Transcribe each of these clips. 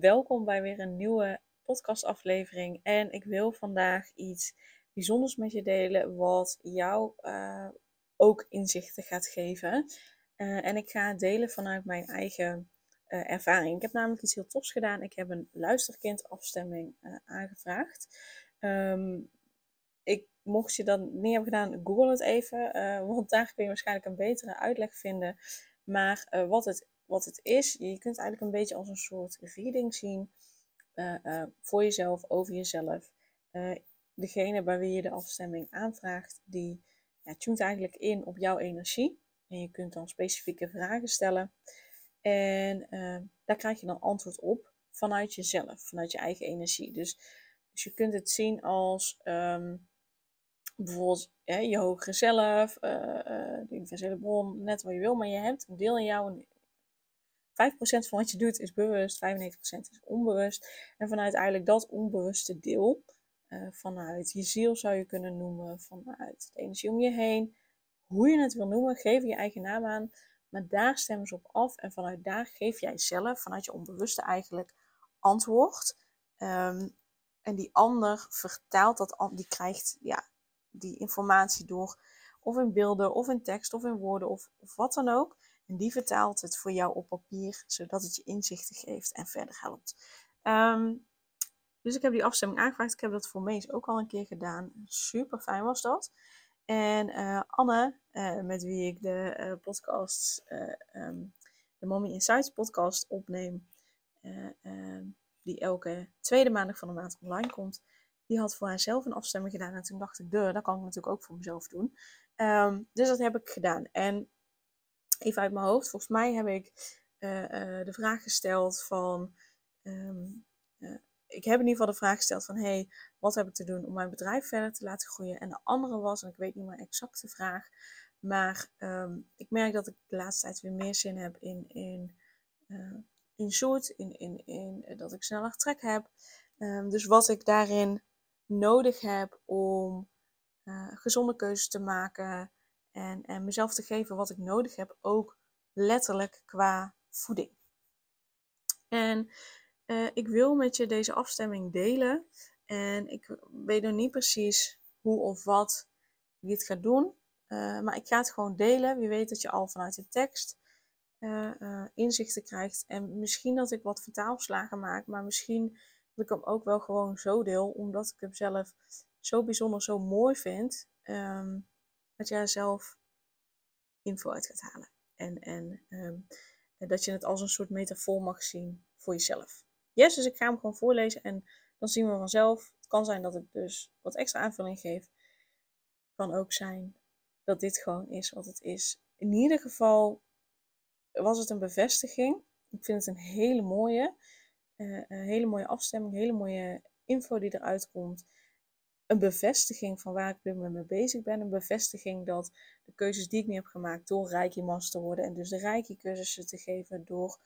Welkom bij weer een nieuwe podcastaflevering. En ik wil vandaag iets bijzonders met je delen, wat jou uh, ook inzichten gaat geven. Uh, en ik ga delen vanuit mijn eigen uh, ervaring. Ik heb namelijk iets heel tofs gedaan. Ik heb een luisterkindafstemming aangevraagd. Um, ik, mocht je dat niet hebben gedaan, google het even. want daar kun je waarschijnlijk een betere uitleg vinden. Maar wat het wat het is. Je kunt eigenlijk een beetje als een soort reading zien uh, uh, voor jezelf, over jezelf. Uh, degene bij wie je de afstemming aanvraagt, die ja, eigenlijk in op jouw energie. En je kunt dan specifieke vragen stellen. En daar krijg je dan antwoord op vanuit jezelf, vanuit je eigen energie. Dus, dus je kunt het zien als um, bijvoorbeeld je hogere zelf, de universele bron, net wat je wil. Maar je hebt een deel in jou, 5% van wat je doet is bewust, 95% is onbewust. En vanuit eigenlijk dat onbewuste deel, uh, vanuit je ziel zou je kunnen noemen, vanuit de energie om je heen, hoe je het wil noemen, geef je eigen naam aan. Maar daar stemmen ze op af en vanuit daar geef jij zelf, vanuit je onbewuste eigenlijk, antwoord. Um, en die ander vertaalt dat, die krijgt ja, die informatie door, of in beelden, of in tekst, of in woorden, of, of wat dan ook. En die vertaalt het voor jou op papier, zodat het je inzichten geeft en verder helpt. Um, dus ik heb die afstemming aangevraagd. Ik heb dat voor Mees ook al een keer gedaan. Super fijn was dat. En uh, Anne, uh, met wie ik de uh, podcast, um, de Mommy Insights podcast opneem, ehm, die elke tweede maandag van de maand online komt, die had voor haarzelf een afstemming gedaan. En toen dacht ik, de, dat kan ik natuurlijk ook voor mezelf doen. Dus dat heb ik gedaan. En even uit mijn hoofd, volgens mij heb ik uh, uh, de vraag gesteld van. Um, uh, ik heb in ieder geval de vraag gesteld van: hey, wat heb ik te doen om mijn bedrijf verder te laten groeien? En de andere was, en ik weet niet meer exact de vraag, maar um, ik merk dat ik de laatste tijd weer meer zin heb in, in, in zoet, in, in, in dat ik sneller trek heb. Um, dus wat ik daarin nodig heb om gezonde keuzes te maken, en, en mezelf te geven wat ik nodig heb, ook letterlijk qua voeding. En uh, ik wil met je deze afstemming delen. En ik weet nog niet precies hoe of wat ik dit ga doen. Uh, maar ik ga het gewoon delen. Wie weet dat je al vanuit de tekst uh, inzichten krijgt. En misschien dat ik wat vertaalslagen maak. Maar misschien dat ik hem ook wel gewoon zo deel. Omdat ik hem zelf zo bijzonder, zo mooi vind. Um, dat jij zelf info uit gaat halen. En, en um, dat je het als een soort metafoor mag zien voor jezelf. Yes, dus ik ga hem gewoon voorlezen en dan zien we vanzelf. Het kan zijn dat ik dus wat extra aanvulling geef. Kan ook zijn dat dit gewoon is wat het is. In ieder geval was het een bevestiging. Ik vind het een hele mooie, een hele mooie afstemming, hele mooie info die eruit komt een bevestiging van waar ik moment mee bezig ben. Een bevestiging dat de keuzes die ik nu heb gemaakt door Reiki Master te worden en dus de Reiki cursussen te geven, door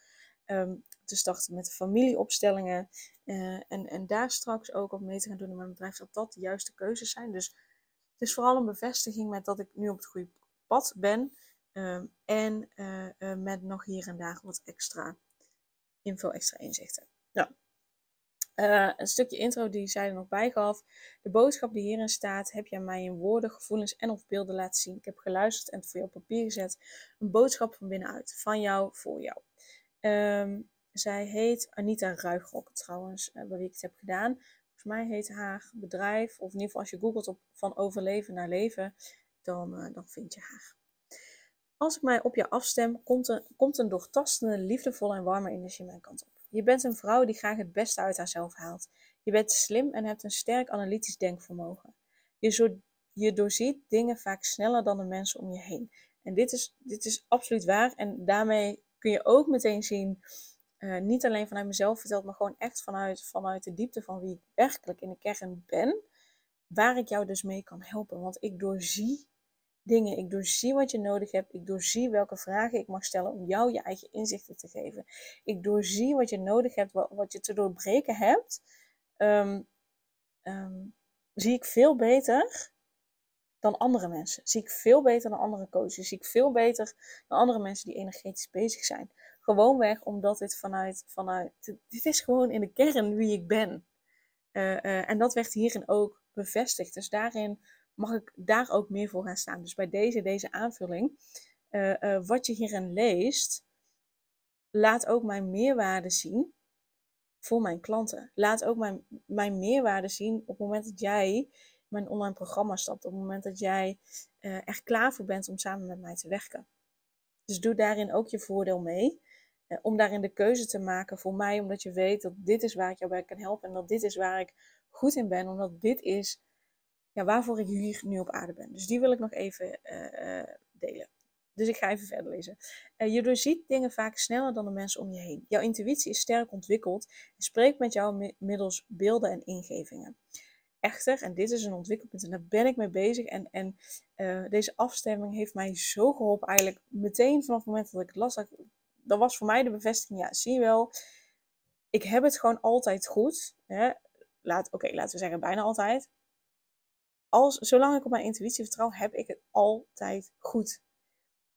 um, te starten met familieopstellingen uh, en, en daar straks ook op mee te gaan doen in mijn bedrijf, dat dat de juiste keuzes zijn. Dus het is vooral een bevestiging met dat ik nu op het goede pad ben um, en uh, uh, met nog hier en daar wat extra info, extra inzichten. Uh, een stukje intro die zij er nog bij gaf. De boodschap die hierin staat, heb aan mij in woorden, gevoelens en of beelden laten zien. Ik heb geluisterd en het voor je op papier gezet. Een boodschap van binnenuit, van jou, voor jou. Um, zij heet Anita Ruigrok trouwens, uh, bij wie ik het heb gedaan. Volgens mij heet haar bedrijf, of in ieder geval als je googelt op van overleven naar leven, dan, uh, dan vind je haar. Als ik mij op je afstem, komt een, komt een doortastende, liefdevolle en warme energie mijn kant op. Je bent een vrouw die graag het beste uit haarzelf haalt. Je bent slim en hebt een sterk analytisch denkvermogen. Je, je doorziet dingen vaak sneller dan de mensen om je heen. En dit is, dit is absoluut waar. En daarmee kun je ook meteen zien uh, niet alleen vanuit mezelf verteld, maar gewoon echt vanuit, vanuit de diepte van wie ik werkelijk in de kern ben, waar ik jou dus mee kan helpen. Want ik doorzie dingen, ik doorzie wat je nodig hebt, ik doorzie welke vragen ik mag stellen om jou je eigen inzichten te geven. Ik doorzie wat je nodig hebt, wat, je te doorbreken hebt, um, um, zie ik veel beter dan andere mensen. Zie ik veel beter dan andere coaches. Zie ik veel beter dan andere mensen die energetisch bezig zijn. Gewoonweg omdat dit vanuit, vanuit dit is gewoon in de kern wie ik ben. Uh, uh, en dat werd hierin ook bevestigd. Dus daarin mag ik daar ook meer voor gaan staan. Dus bij deze, deze aanvulling, uh, wat je hierin leest, laat ook mijn meerwaarde zien voor mijn klanten. Laat ook mijn, mijn meerwaarde zien op het moment dat jij mijn online programma stapt. Op het moment dat jij uh, er klaar voor bent om samen met mij te werken. Dus doe daarin ook je voordeel mee. Om daarin de keuze te maken voor mij, omdat je weet dat dit is waar ik jou bij kan helpen. En dat dit is waar ik goed in ben. Omdat dit is ja, waarvoor ik hier nu op aarde ben. Dus die wil ik nog even uh, delen. Dus ik ga even verder lezen. Uh, je doorziet dingen vaak sneller dan de mensen om je heen. Jouw intuïtie is sterk ontwikkeld en spreekt met jou middels beelden en ingevingen. Echter, en dit is een ontwikkelpunt en daar ben ik mee bezig. En, en deze afstemming heeft mij zo geholpen, eigenlijk meteen vanaf het moment dat ik het las. Dat, dat was voor mij de bevestiging, ja, zie je wel, ik heb het gewoon altijd goed. Laat, Oké, laten we zeggen bijna altijd. Als, zolang ik op mijn intuïtie vertrouw, heb ik het altijd goed.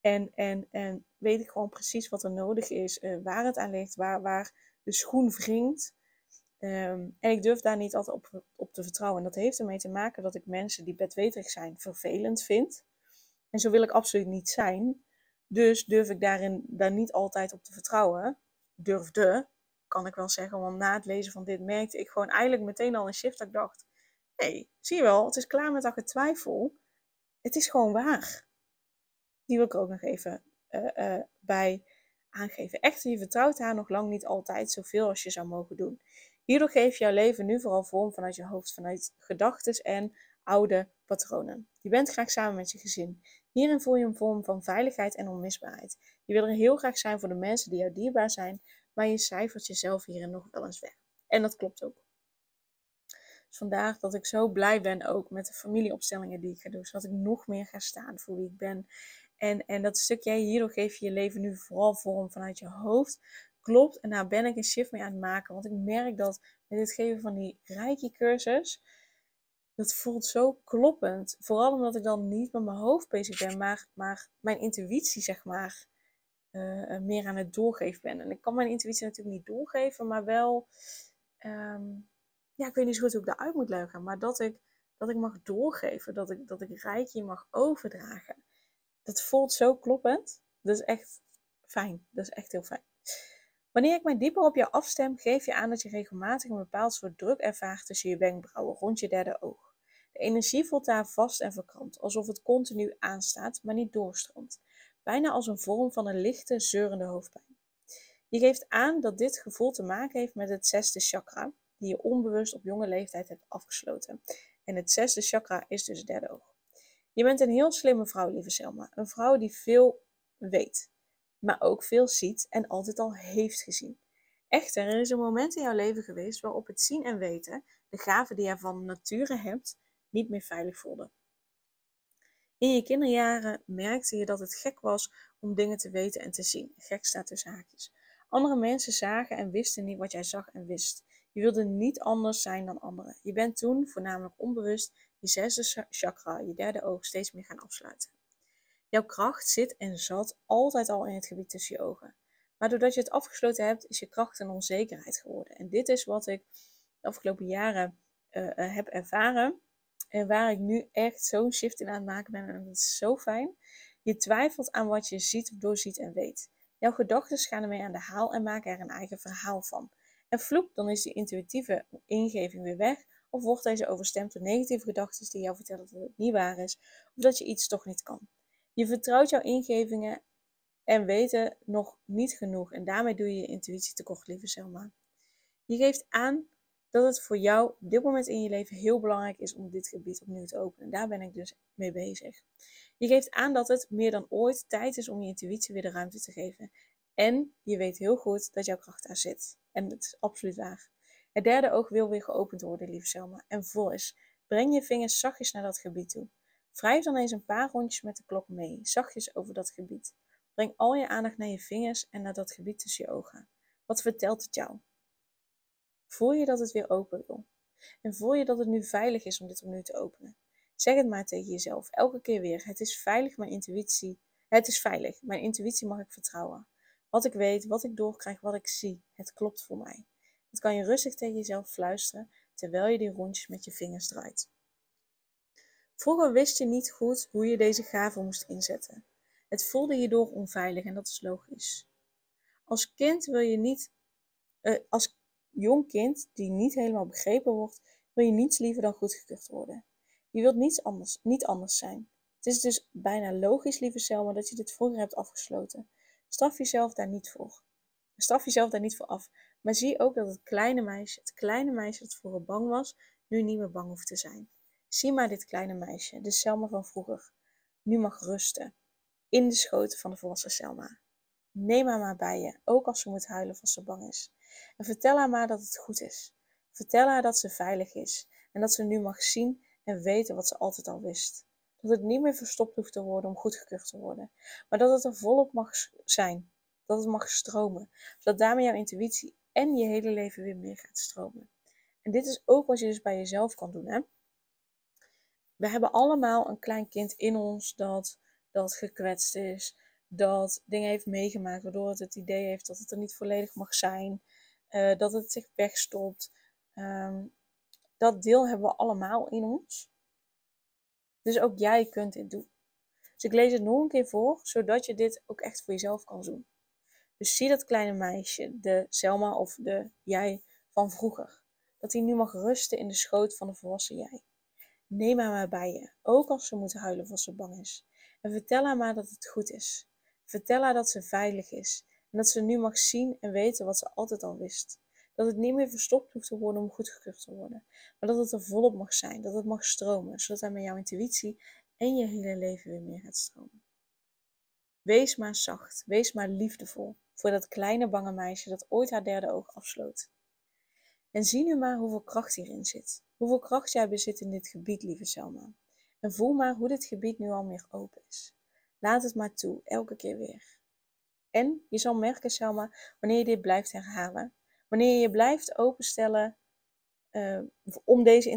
En, en, en weet ik gewoon precies wat er nodig is, uh, waar het aan ligt, waar, waar de schoen wringt. Um, en ik durf daar niet altijd op, op te vertrouwen. En dat heeft ermee te maken dat ik mensen die bedweterig zijn vervelend vind. En zo wil ik absoluut niet zijn. Dus durf ik daarin daar niet altijd op te vertrouwen. Durfde, kan ik wel zeggen. Want na het lezen van dit merkte ik gewoon eigenlijk meteen al een shift. Dat ik dacht, hey, zie je wel, het is klaar met dat getwijfel. Het is gewoon waar. Die wil ik ook nog even uh, uh, bij aangeven. Echter, je vertrouwt haar nog lang niet altijd zoveel als je zou mogen doen. Hierdoor geeft jouw leven nu vooral vorm vanuit je hoofd, vanuit gedachten en oude patronen. Je bent graag samen met je gezin. Hierin voel je een vorm van veiligheid en onmisbaarheid. Je wil er heel graag zijn voor de mensen die jou dierbaar zijn, maar je cijfert jezelf hierin nog wel eens weg. En dat klopt ook. Vandaar dat ik zo blij ben ook met de familieopstellingen die ik ga doen, zodat ik nog meer ga staan voor wie ik ben. En, en dat stukje, hierdoor geef je je leven nu vooral vorm vanuit je hoofd. Klopt, en daar ben ik een shift mee aan het maken. Want ik merk dat met het geven van die rijke cursus, dat voelt zo kloppend. Vooral omdat ik dan niet met mijn hoofd bezig ben, maar, maar mijn intuïtie, zeg maar, uh, meer aan het doorgeven ben. En ik kan mijn intuïtie natuurlijk niet doorgeven, maar wel, um, ja, ik weet niet zo goed hoe ik daaruit moet leggen, maar dat ik, dat ik mag doorgeven, dat ik, dat ik rijkje mag overdragen dat voelt zo kloppend. Dat is echt fijn. Dat is echt heel fijn. Wanneer ik mij dieper op jou afstem, geef je aan dat je regelmatig een bepaald soort druk ervaart tussen je wenkbrauwen, rond je derde oog. De energie voelt daar vast en verkrampt, alsof het continu aanstaat, maar niet doorstroomt. Bijna als een vorm van een lichte, zeurende hoofdpijn. Je geeft aan dat dit gevoel te maken heeft met het zesde chakra, die je onbewust op jonge leeftijd hebt afgesloten. En het zesde chakra is dus het derde oog. Je bent een heel slimme vrouw, lieve Selma. Een vrouw die veel weet, maar ook veel ziet en altijd al heeft gezien. Echter, er is een moment in jouw leven geweest waarop het zien en weten, de gave die je van nature hebt, niet meer veilig voelde. In je kinderjaren merkte je dat het gek was om dingen te weten en te zien. Gek staat tussen haakjes. Andere mensen zagen en wisten niet wat jij zag en wist. Je wilde niet anders zijn dan anderen. Je bent toen, voornamelijk onbewust, je zesde chakra, je derde oog, steeds meer gaan afsluiten. Jouw kracht zit en zat altijd al in het gebied tussen je ogen. Maar doordat je het afgesloten hebt, is je kracht een onzekerheid geworden. En dit is wat ik de afgelopen jaren uh, heb ervaren. En waar ik nu echt zo'n shift in aan het maken ben. En dat is zo fijn. Je twijfelt aan wat je ziet, doorziet en weet. Jouw gedachten gaan ermee aan de haal en maken er een eigen verhaal van. En vloek, dan is die intuïtieve ingeving weer weg. Of wordt deze overstemd door negatieve gedachten die jou vertellen dat het niet waar is. Of dat je iets toch niet kan. Je vertrouwt jouw ingevingen en weten nog niet genoeg. En daarmee doe je je intuïtie tekort, lieve Selma. Je geeft aan dat het voor jou op dit moment in je leven heel belangrijk is om dit gebied opnieuw te openen. Daar ben ik dus mee bezig. Je geeft aan dat het meer dan ooit tijd is om je intuïtie weer de ruimte te geven. En je weet heel goed dat jouw kracht daar zit. En dat is absoluut waar. Het derde oog wil weer geopend worden, lieve Selma. En vol is. Breng je vingers zachtjes naar dat gebied toe. Wrijf dan eens een paar rondjes met de klok mee, zachtjes over dat gebied. Breng al je aandacht naar je vingers en naar dat gebied tussen je ogen. Wat vertelt het jou? Voel je dat het weer open wil? En voel je dat het nu veilig is om dit opnieuw te openen? Zeg het maar tegen jezelf, elke keer weer. Het is veilig, mijn intuïtie. Het is veilig, mijn intuïtie mag ik vertrouwen. Wat ik weet, wat ik doorkrijg, wat ik zie, het klopt voor mij. Dat kan je rustig tegen jezelf fluisteren terwijl je die rondjes met je vingers draait. Vroeger wist je niet goed hoe je deze gave moest inzetten. Het voelde hierdoor onveilig en dat is logisch. Als kind wil je niet, uh, als jong kind die niet helemaal begrepen wordt, wil je niets liever dan goedgekeurd worden. Je wilt niets anders, niet anders zijn. Het is dus bijna logisch, lieve Selma, dat je dit vroeger hebt afgesloten. Straf jezelf daar niet voor. Straf jezelf daar niet voor af. Maar zie ook dat het kleine meisje, het kleine meisje dat vroeger bang was, nu niet meer bang hoeft te zijn. Zie maar dit kleine meisje, de Selma van vroeger. Nu mag rusten. In de schoten van de volwassen Selma. Neem haar maar bij je, ook als ze moet huilen als ze bang is. En vertel haar maar dat het goed is. Vertel haar dat ze veilig is en dat ze nu mag zien en weten wat ze altijd al wist. Dat het niet meer verstopt hoeft te worden om goedgekeurd te worden, maar dat het er volop mag zijn. Dat het mag stromen, zodat daarmee jouw intuïtie en je hele leven weer meer gaat stromen. En dit is ook wat je dus bij jezelf kan doen. Hè? We hebben allemaal een klein kind in ons dat, dat gekwetst is, dat dingen heeft meegemaakt, waardoor het het idee heeft dat het er niet volledig mag zijn, uh, dat het zich wegstopt. Um, dat deel hebben we allemaal in ons. Dus ook jij kunt dit doen. Dus ik lees het nog een keer voor, zodat je dit ook echt voor jezelf kan doen. Dus zie dat kleine meisje, de Selma of de jij van vroeger. Dat hij nu mag rusten in de schoot van de volwassen jij. Neem haar maar bij je, ook als ze moet huilen of ze bang is. En vertel haar maar dat het goed is. Vertel haar dat ze veilig is en dat ze nu mag zien en weten wat ze altijd al wist. Dat het niet meer verstopt hoeft te worden om goedgekeurd te worden, maar dat het er volop mag zijn, dat het mag stromen, zodat hij met jouw intuïtie en je hele leven weer meer gaat stromen. Wees maar zacht, wees maar liefdevol voor dat kleine bange meisje dat ooit haar derde oog afsloot. En zie nu maar hoeveel kracht hierin zit. Hoeveel kracht jij bezit in dit gebied, lieve Selma. En voel maar hoe dit gebied nu al meer open is. Laat het maar toe, elke keer weer. En je zal merken, Selma, wanneer je dit blijft herhalen, wanneer je blijft openstellen uh, om deze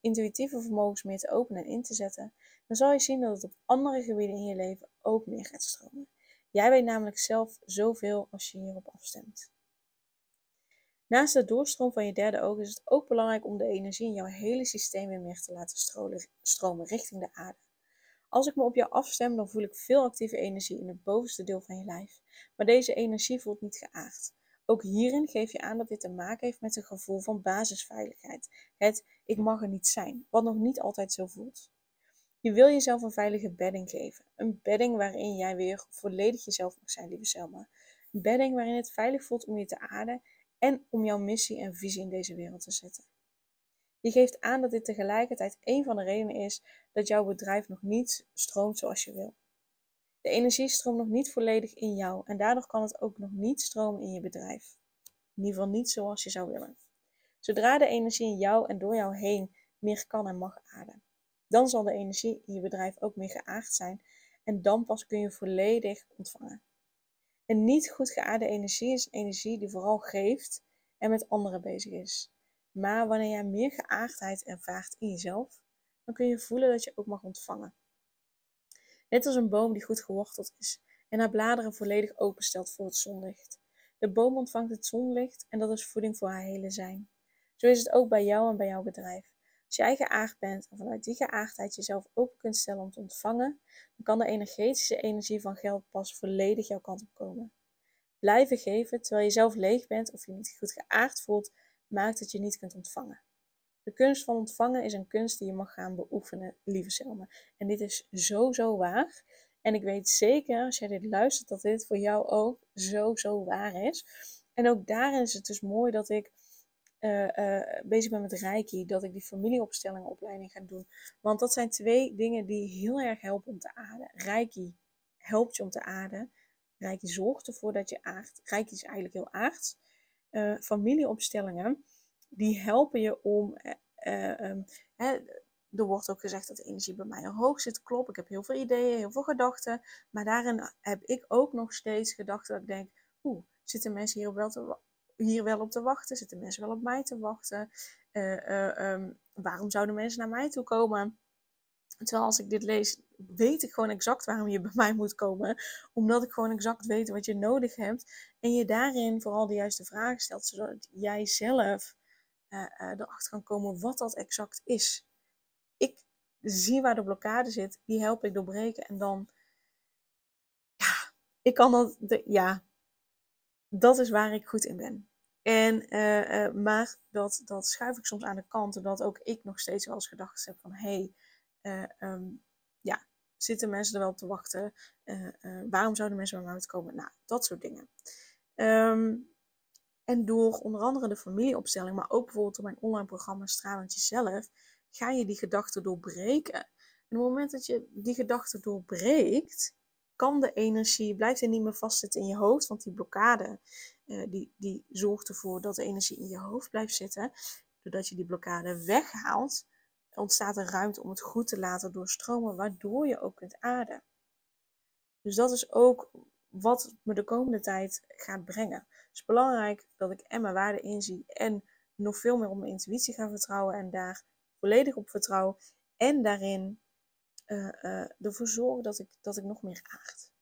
intuïtieve vermogens meer te openen en in te zetten, dan zal je zien dat het op andere gebieden in je leven ook meer gaat stromen. Jij weet namelijk zelf zoveel als je hierop afstemt. Naast de doorstroom van je derde oog is het ook belangrijk om de energie in jouw hele systeem weer meer te laten stromen richting de aarde. Als ik me op jou afstem, dan voel ik veel actieve energie in het bovenste deel van je lijf. Maar deze energie voelt niet geaard. Ook hierin geef je aan dat dit te maken heeft met een gevoel van basisveiligheid. Het ik mag er niet zijn, wat nog niet altijd zo voelt. Je wil jezelf een veilige bedding geven. Een bedding waarin jij weer volledig jezelf mag zijn, lieve Selma. Een bedding waarin het veilig voelt om je te aarden en om jouw missie en visie in deze wereld te zetten. Je geeft aan dat dit tegelijkertijd een van de redenen is dat jouw bedrijf nog niet stroomt zoals je wil. De energie stroomt nog niet volledig in jou en daardoor kan het ook nog niet stromen in je bedrijf. In ieder geval niet zoals je zou willen. Zodra de energie in jou en door jou heen meer kan en mag aarden, dan zal de energie in je bedrijf ook meer geaard zijn en dan pas kun je volledig ontvangen. Een niet goed geaarde energie is energie die vooral geeft en met anderen bezig is. Maar wanneer jij meer geaardheid ervaart in jezelf, dan kun je voelen dat je ook mag ontvangen. Net als een boom die goed geworteld is en haar bladeren volledig openstelt voor het zonlicht. De boom ontvangt het zonlicht en dat is voeding voor haar hele zijn. Zo is het ook bij jou en bij jouw bedrijf. Als jij geaard bent en vanuit die geaardheid jezelf open kunt stellen om te ontvangen, dan kan de energetische energie van geld pas volledig jouw kant op komen. Blijven geven terwijl je zelf leeg bent of je niet goed geaard voelt, maakt dat je niet kunt ontvangen. De kunst van ontvangen is een kunst die je mag gaan beoefenen, lieve Selma. En dit is zo, zo waar. En ik weet zeker, als jij dit luistert, dat dit voor jou ook zo, zo waar is. En ook daarin is het dus mooi dat ik uh, uh, bezig ben met Reiki, dat ik die familieopstellingenopleiding ga doen. Want dat zijn twee dingen die heel erg helpen om te aarden. Reiki helpt je om te aarden. Reiki zorgt ervoor dat je aard, Reiki is eigenlijk heel aard. Uh, familieopstellingen, die helpen je om, uh, um, hè, er wordt ook gezegd dat de energie bij mij hoog zit. Klopt, ik heb heel veel ideeën, heel veel gedachten. Maar daarin heb ik ook nog steeds gedachten dat ik denk, oeh, zitten mensen hier wel, te, hier wel op te wachten? Zitten mensen wel op mij te wachten? Um, waarom zouden mensen naar mij toe komen? Terwijl als ik dit lees, weet ik gewoon exact waarom je bij mij moet komen. Omdat ik gewoon exact weet wat je nodig hebt. En je daarin vooral de juiste vragen stelt, zodat jij zelf uh, erachter kan komen wat dat exact is. Ik zie waar de blokkade zit, die help ik doorbreken. En dan, ja, ik kan dat, de, ja, dat is waar ik goed in ben. En, uh, maar dat, dat schuif ik soms aan de kant, omdat ook ik nog steeds wel eens gedacht heb van, hé, hey, um, ja, zitten mensen er wel op te wachten? Waarom zouden mensen bij mij komen? Nou, dat soort dingen. Um, en door onder andere de familieopstelling, maar ook bijvoorbeeld door mijn online programma Stralend Jezelf, ga je die gedachten doorbreken. En op het moment dat je die gedachten doorbreekt, kan de energie, blijft er niet meer vastzitten in je hoofd, want die blokkade, uh, die, die zorgt ervoor dat de energie in je hoofd blijft zitten. Doordat je die blokkade weghaalt, ontstaat er ruimte om het goed te laten doorstromen, waardoor je ook kunt aarden. Dus dat is ook wat me de komende tijd gaat brengen. Het is belangrijk dat ik en mijn waarde inzie en nog veel meer op mijn intuïtie ga vertrouwen en daar volledig op vertrouw. En daarin uh, uh, ervoor zorgen dat ik, dat ik nog meer aard.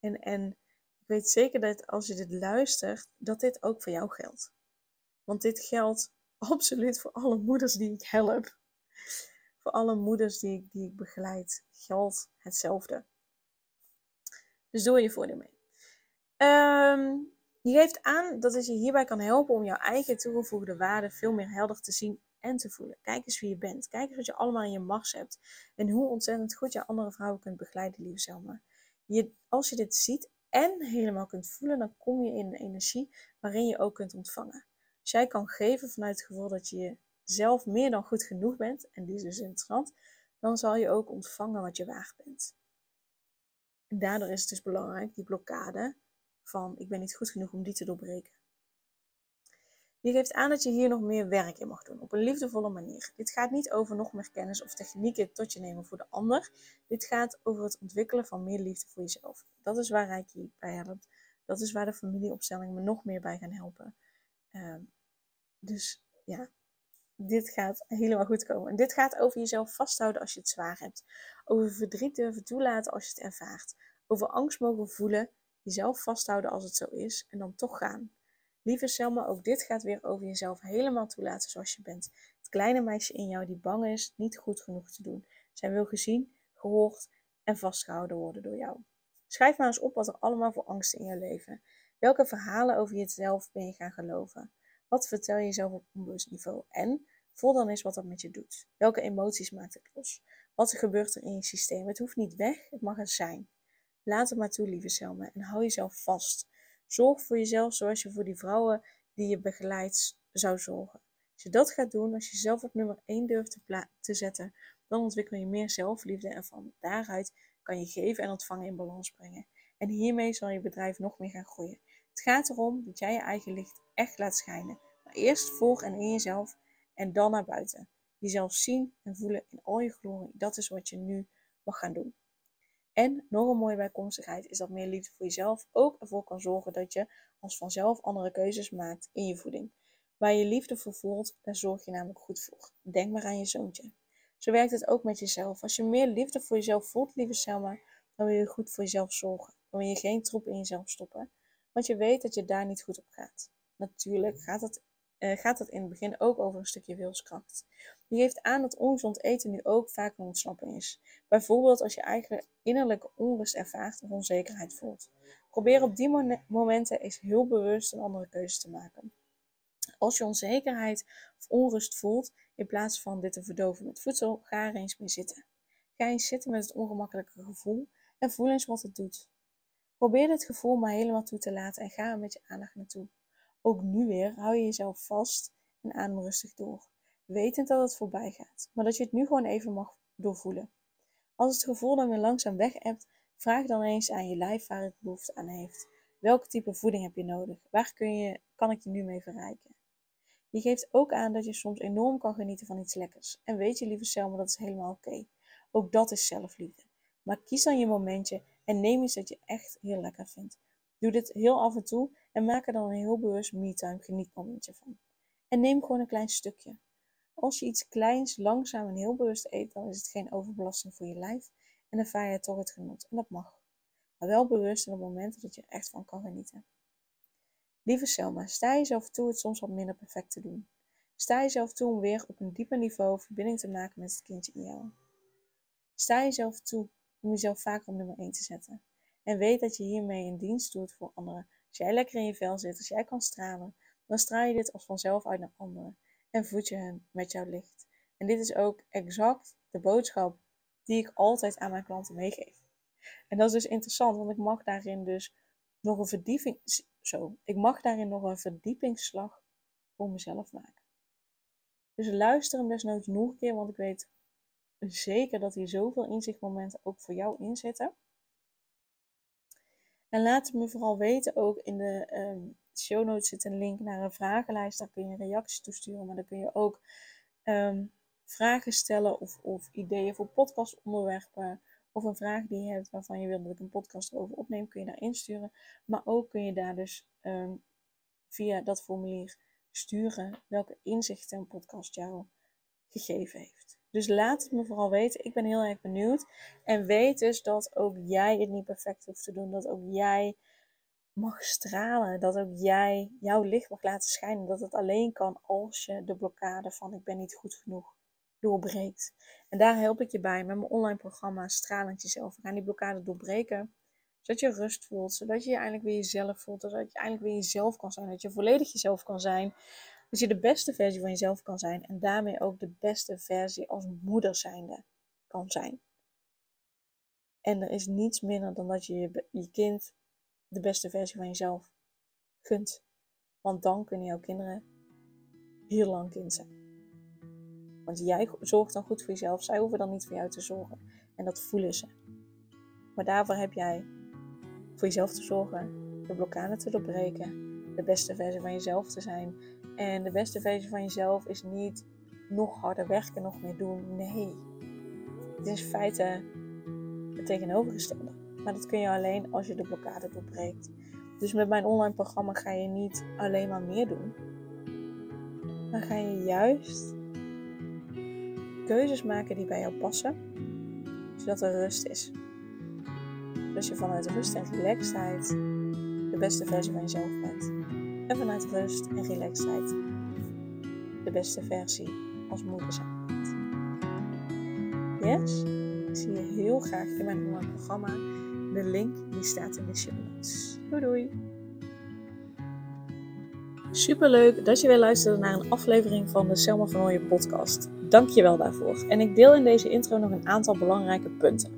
En, en ik weet zeker dat als je dit luistert, dat dit ook voor jou geldt. Want dit geldt absoluut voor alle moeders die ik help voor alle moeders die die ik begeleid geldt hetzelfde. Dus doe je voordeel mee. Um, je geeft aan dat het je hierbij kan helpen om jouw eigen toegevoegde waarde veel meer helder te zien en te voelen. Kijk eens wie je bent. Kijk eens wat je allemaal in je mars hebt. En hoe ontzettend goed je andere vrouwen kunt begeleiden, lieve Selma. Je, als je dit ziet en helemaal kunt voelen, dan kom je in een energie waarin je ook kunt ontvangen. Als jij kan geven vanuit het gevoel dat je zelf meer dan goed genoeg bent, en die is dus interessant, dan zal je ook ontvangen wat je waard bent. En daardoor is het dus belangrijk, die blokkade van ik ben niet goed genoeg om die te doorbreken. Je geeft aan dat je hier nog meer werk in mag doen, op een liefdevolle manier. Dit gaat niet over nog meer kennis of technieken tot je nemen voor de ander. Dit gaat over het ontwikkelen van meer liefde voor jezelf. Dat is waar Reiki bij helpt. Dat is waar de familieopstelling me nog meer bij gaan helpen. Uh, dus ja, dit gaat helemaal goed komen. En dit gaat over jezelf vasthouden als je het zwaar hebt. Over verdriet durven toelaten als je het ervaart. Over angst mogen voelen, jezelf vasthouden als het zo is en dan toch gaan. Lieve Selma, ook dit gaat weer over jezelf helemaal toelaten zoals je bent. Het kleine meisje in jou die bang is niet goed genoeg te doen. Zij wil gezien, gehoord en vastgehouden worden door jou. Schrijf maar eens op wat er allemaal voor angsten in je leven. Welke verhalen over jezelf ben je gaan geloven? Wat vertel je jezelf op onbewust niveau? En voel dan eens wat dat met je doet. Welke emoties maakt het los? Wat gebeurt er in je systeem? Het hoeft niet weg, het mag er zijn. Laat het maar toe, lieve Selma, en hou jezelf vast. Zorg voor jezelf zoals je voor die vrouwen die je begeleidt zou zorgen. Als je dat gaat doen, als je jezelf op nummer 1 durft te zetten, dan ontwikkel je meer zelfliefde en van daaruit kan je geven en ontvangen in balans brengen. En hiermee zal je bedrijf nog meer gaan groeien. Het gaat erom dat jij je eigen licht echt laat schijnen. Maar eerst voor en in jezelf en dan naar buiten. Jezelf zien en voelen in al je glorie. Dat is wat je nu mag gaan doen. En nog een mooie bijkomstigheid is dat meer liefde voor jezelf ook ervoor kan zorgen dat je als vanzelf andere keuzes maakt in je voeding. Waar je liefde voor voelt, daar zorg je namelijk goed voor. Denk maar aan je zoontje. Zo werkt het ook met jezelf. Als je meer liefde voor jezelf voelt, lieve Selma, dan wil je goed voor jezelf zorgen. Dan wil je geen troep in jezelf stoppen, want je weet dat je daar niet goed op gaat. Natuurlijk gaat het uh, gaat het in het begin ook over een stukje wilskracht. Die geeft aan dat ongezond eten nu ook vaak een ontsnapping is. Bijvoorbeeld als je eigen innerlijke onrust ervaart of onzekerheid voelt. Probeer op die momenten eens heel bewust een andere keuze te maken. Als je onzekerheid of onrust voelt, in plaats van dit te verdoven met voedsel, ga er eens mee zitten. Ga eens zitten met het ongemakkelijke gevoel en voel eens wat het doet. Probeer het gevoel maar helemaal toe te laten en ga er met je aandacht naartoe. Ook nu weer hou je jezelf vast en adem rustig door, wetend dat het voorbij gaat, maar dat je het nu gewoon even mag doorvoelen. Als het gevoel dan weer langzaam weg hebt, Vraag dan eens aan je lijf waar het behoefte aan heeft. Welke type voeding heb je nodig? Waar kun je, kan ik je nu mee verrijken? Je geeft ook aan dat je soms enorm kan genieten van iets lekkers. En weet je, lieve Selma, dat is helemaal oké. Ook dat is zelfliefde. Maar kies dan je momentje en neem iets dat je echt heel lekker vindt. Doe dit heel af en toe en maak er dan een heel bewust me-time genietmomentje van. En neem gewoon een klein stukje. Als je iets kleins, langzaam en heel bewust eet, dan is het geen overbelasting voor je lijf en ervaar je toch het genot. En dat mag. Maar wel bewust in op momenten dat je er echt van kan genieten. Lieve Selma, sta jezelf toe het soms wat minder perfect te doen. Sta jezelf toe om weer op een dieper niveau verbinding te maken met het kindje in jou. Sta jezelf toe om jezelf vaker op nummer 1 te zetten. En weet dat je hiermee een dienst doet voor anderen. Als jij lekker in je vel zit, als jij kan stralen, dan straal je dit als vanzelf uit naar anderen. En voed je hen met jouw licht. En dit is ook exact de boodschap die ik altijd aan mijn klanten meegeef. En dat is dus interessant, want ik mag daarin dus nog een verdieping, zo, ik mag daarin nog een verdiepingsslag voor mezelf maken. Dus luister hem desnoods nog een keer, want ik weet zeker dat hier zoveel inzichtmomenten ook voor jou in zitten. En laat me vooral weten, ook in de um, show notes zit een link naar een vragenlijst, daar kun je reacties toesturen, maar dan kun je ook ehm, vragen stellen of, of ideeën voor podcastonderwerpen of een vraag die je hebt waarvan je wilt dat ik een podcast over opneem, kun je daar insturen. Maar ook kun je daar dus ehm, via dat formulier sturen welke inzichten een podcast jou gegeven heeft. Dus laat het me vooral weten. Ik ben heel erg benieuwd. En weet dus dat ook jij het niet perfect hoeft te doen. Dat ook jij mag stralen. Dat ook jij jouw licht mag laten schijnen. Dat het alleen kan als je de blokkade van ik ben niet goed genoeg doorbreekt. En daar help ik je bij met mijn online programma Stralend Jezelf. We gaan die blokkade doorbreken. Zodat je rust voelt. Zodat je je eindelijk weer jezelf voelt. Zodat je eindelijk weer jezelf kan zijn. Dat je volledig jezelf kan zijn. Dat je de beste versie van jezelf kan zijn. En daarmee ook de beste versie als moeder zijnde kan zijn. En er is niets minder dan dat je je, je kind de beste versie van jezelf gunt. Want dan kunnen jouw kinderen heel lang kind zijn. Want jij zorgt dan goed voor jezelf. Zij hoeven dan niet voor jou te zorgen. En dat voelen ze. Maar daarvoor heb jij voor jezelf te zorgen, de blokkade te doorbreken, de beste versie van jezelf te zijn. En de beste versie van jezelf is niet nog harder werken, nog meer doen. Nee. Het is in feite het tegenovergestelde. Maar dat kun je alleen als je de blokkade doorbreekt. Dus met mijn online programma ga je niet alleen maar meer doen. Maar ga je juist keuzes maken die bij jou passen, zodat er rust is. Dus je vanuit rust en relaxedheid de beste versie van jezelf bent. En vanuit rust en relaxedheid de beste versie als moeder zijn. Yes? Ik zie je heel graag in mijn online programma. De link die staat in de show notes. Doei doei! Super leuk dat je weer luisterde naar een aflevering van de Selma van podcast. Dank je wel daarvoor. En ik deel in deze intro nog een aantal belangrijke punten.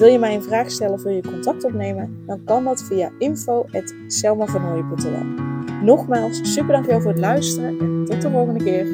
Wil je mij een vraag stellen of wil je contact opnemen? Dan kan dat via info.selmavanhooien.nl Nogmaals, super dankjewel voor het luisteren en tot de volgende keer.